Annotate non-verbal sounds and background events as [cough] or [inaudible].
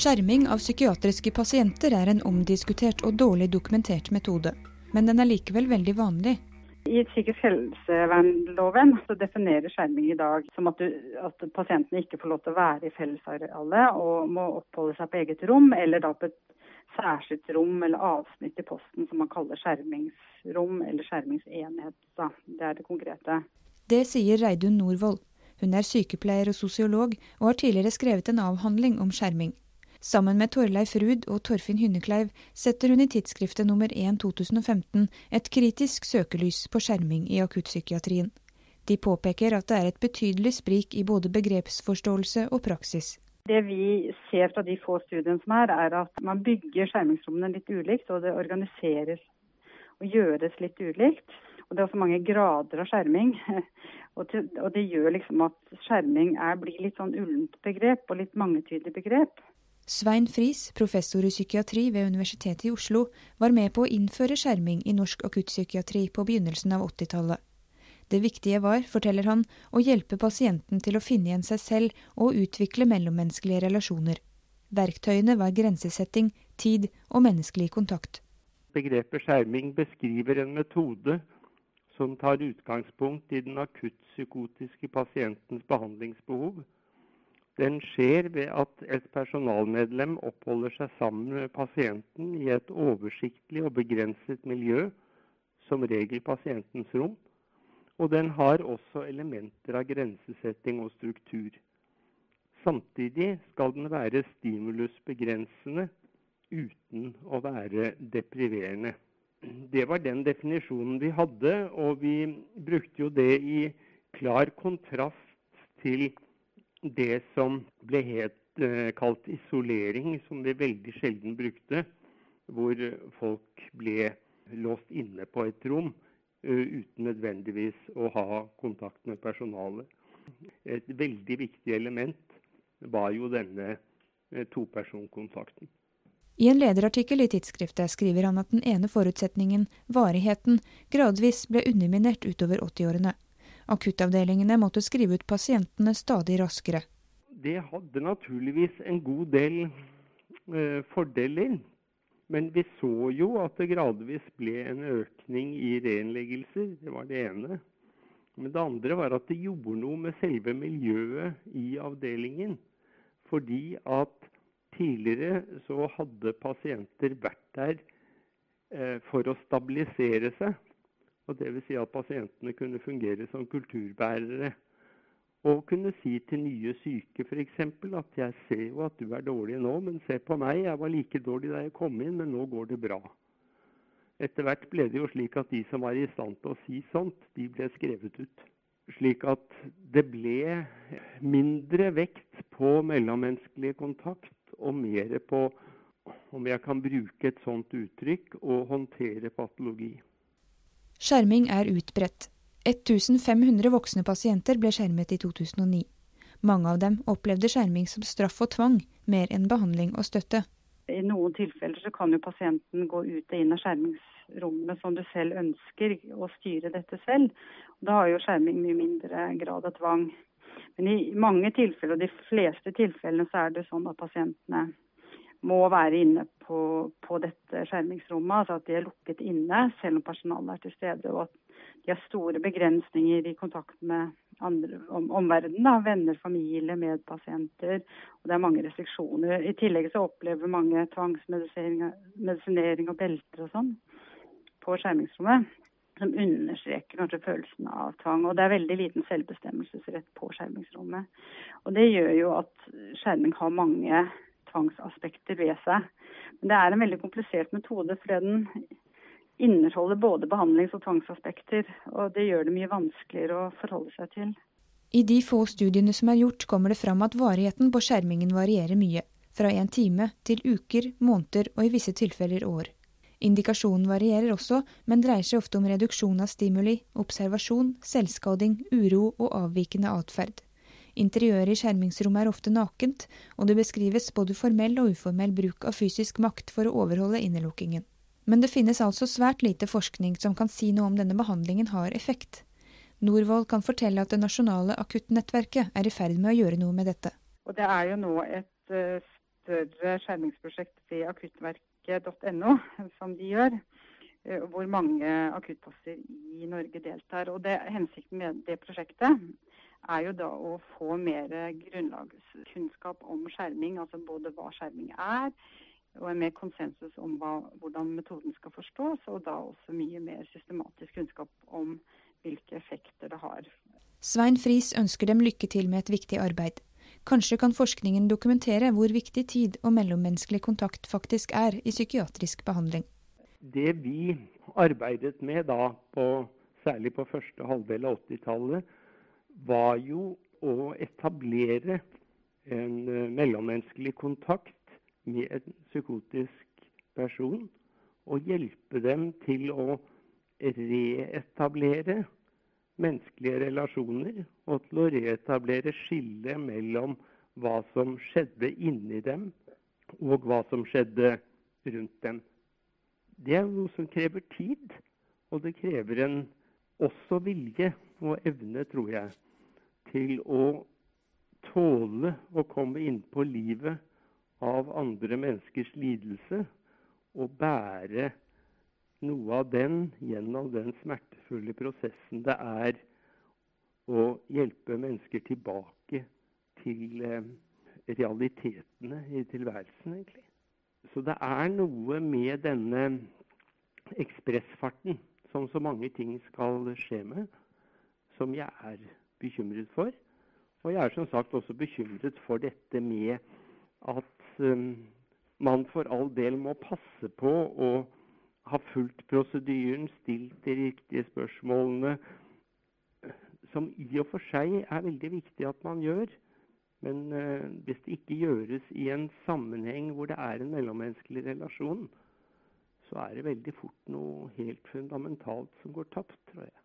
Skjerming av psykiatriske pasienter er en omdiskutert og dårlig dokumentert metode. Men den er likevel veldig vanlig. I psykisk helsevernloven så definerer skjerming i dag som at, du, at pasientene ikke får lov til å være i fellesarealet og må oppholde seg på eget rom, eller da på et særskilt rom eller avsnitt i posten som man kaller skjermingsrom eller skjermingsenhet. Da. Det er det konkrete. Det sier Reidun Norvoll. Hun er sykepleier og sosiolog, og har tidligere skrevet en avhandling om skjerming. Sammen med Torleif Ruud og Torfinn Hynnekleiv setter hun i tidsskriftet nummer 1 2015 et kritisk søkelys på skjerming i akuttpsykiatrien. De påpeker at det er et betydelig sprik i både begrepsforståelse og praksis. Det vi ser fra de få studiene som er, er at man bygger skjermingsrommene litt ulikt, og det organiseres og gjøres litt ulikt. Og Det er også mange grader av skjerming. [laughs] Og, det gjør liksom at skjerming er, blir litt sånn ullent begrep og litt mangetydig begrep. Svein Friis, professor i psykiatri ved Universitetet i Oslo, var med på å innføre skjerming i norsk akuttpsykiatri på begynnelsen av 80-tallet. Det viktige var, forteller han, å hjelpe pasienten til å finne igjen seg selv og utvikle mellommenneskelige relasjoner. Verktøyene var grensesetting, tid og menneskelig kontakt. Begrepet skjerming beskriver en metode som tar utgangspunkt i den akuttpsykotiske pasientens behandlingsbehov den skjer ved at et personalmedlem oppholder seg sammen med pasienten i et oversiktlig og begrenset miljø, som regel pasientens rom. Og den har også elementer av grensesetting og struktur. Samtidig skal den være stimulusbegrensende uten å være depriverende. Det var den definisjonen vi hadde, og vi brukte jo det i klar kontrast til det som ble het, eh, kalt isolering, som vi veldig sjelden brukte, hvor folk ble låst inne på et rom uh, uten nødvendigvis å ha kontakt med personalet. Et veldig viktig element var jo denne uh, topersonkontakten. I en lederartikkel i tidsskriftet skriver han at den ene forutsetningen, varigheten, gradvis ble underminert utover 80-årene. Akuttavdelingene måtte skrive ut pasientene stadig raskere. Det hadde naturligvis en god del eh, fordeler. Men vi så jo at det gradvis ble en økning i reinnleggelser. Det var det ene. Men det andre var at det gjorde noe med selve miljøet i avdelingen. Fordi at tidligere så hadde pasienter vært der eh, for å stabilisere seg. Og Dvs. Si at pasientene kunne fungere som kulturbærere. Og kunne si til nye syke f.eks. at jeg ser jo at du er dårlig nå, men se på meg, jeg var like dårlig da jeg kom inn, men nå går det bra. Etter hvert ble det jo slik at de som var i stand til å si sånt, de ble skrevet ut. Slik at det ble mindre vekt på mellommenneskelig kontakt og mer på, om jeg kan bruke et sånt uttrykk, å håndtere patologi. Skjerming er utbredt. 1500 voksne pasienter ble skjermet i 2009. Mange av dem opplevde skjerming som straff og tvang, mer enn behandling og støtte. I noen tilfeller så kan jo pasienten gå ut og inn av skjermingsrommet som du selv ønsker, og styre dette selv. Da har jo skjerming mye mindre grad av tvang. Men i mange tilfeller, og de fleste tilfellene, så er det sånn at pasientene må være inne på, på, dette skjermingsrommet. Altså at de er lukket inne selv om personalet er til stede. Og at de har store begrensninger i kontakt med andre, om, omverdenen. Venner, familie, medpasienter. Og det er mange restriksjoner. I tillegg så opplever mange tvangsmedisinering og belter og sånn på skjermingsrommet. Som understreker kanskje følelsen av tvang. Og det er veldig liten selvbestemmelsesrett på skjermingsrommet. Og det gjør jo at skjerming har mange tvangsaspekter ved seg. Men det er en veldig komplisert metode, fordi den inneholder både behandlings- og tvangsaspekter. Og det gjør det mye vanskeligere å forholde seg til. I de få studiene som er gjort, kommer det fram at varigheten på skjermingen varierer mye. Fra en time til uker, måneder og i visse tilfeller år. Indikasjonen varierer også, men dreier seg ofte om reduksjon av stimuli, observasjon, selvskading, uro og avvikende atferd. Interiøret i skjermingsrommet er ofte nakent, og det beskrives både formell og uformell bruk av fysisk makt for å overholde innelukkingen. Men det finnes altså svært lite forskning som kan si noe om denne behandlingen har effekt. Norvoll kan fortelle at det nasjonale akuttnettverket er i ferd med å gjøre noe med dette. Og Det er jo nå et større skjermingsprosjekt ved akuttverket.no, [laughs] som de gjør. Eh, hvor mange akuttplasser i Norge deltar. Og det, Hensikten med det prosjektet er jo da å få mer grunnlagskunnskap om skjerming, altså både hva skjerming er, og en mer konsensus om hva, hvordan metoden skal forstås, og da også mye mer systematisk kunnskap om hvilke effekter det har. Svein Friis ønsker dem lykke til med et viktig arbeid. Kanskje kan forskningen dokumentere hvor viktig tid og mellommenneskelig kontakt faktisk er i psykiatrisk behandling det vi arbeidet med da, på, særlig på første halvdel av 80-tallet, var jo å etablere en uh, mellommenneskelig kontakt med en psykotisk person. Og hjelpe dem til å reetablere menneskelige relasjoner. Og til å reetablere skillet mellom hva som skjedde inni dem, og hva som skjedde rundt dem det er noe som krever tid. Og det krever en også vilje og evne, tror jeg, til å tåle å komme innpå livet av andre menneskers lidelse og bære noe av den gjennom den smertefulle prosessen det er å hjelpe mennesker tilbake til eh, realitetene i tilværelsen, egentlig. Så det er noe med denne ekspressfarten som så mange ting skal skje med, som jeg er bekymret for. Og jeg er som sagt også bekymret for dette med at um, man for all del må passe på å ha fulgt prosedyren, stilt de riktige spørsmålene, som i og for seg er veldig viktig at man gjør. Men uh, hvis det ikke gjøres i en sammenheng hvor det er en mellommenneskelig relasjon, så er det veldig fort noe helt fundamentalt som går tapt, tror jeg.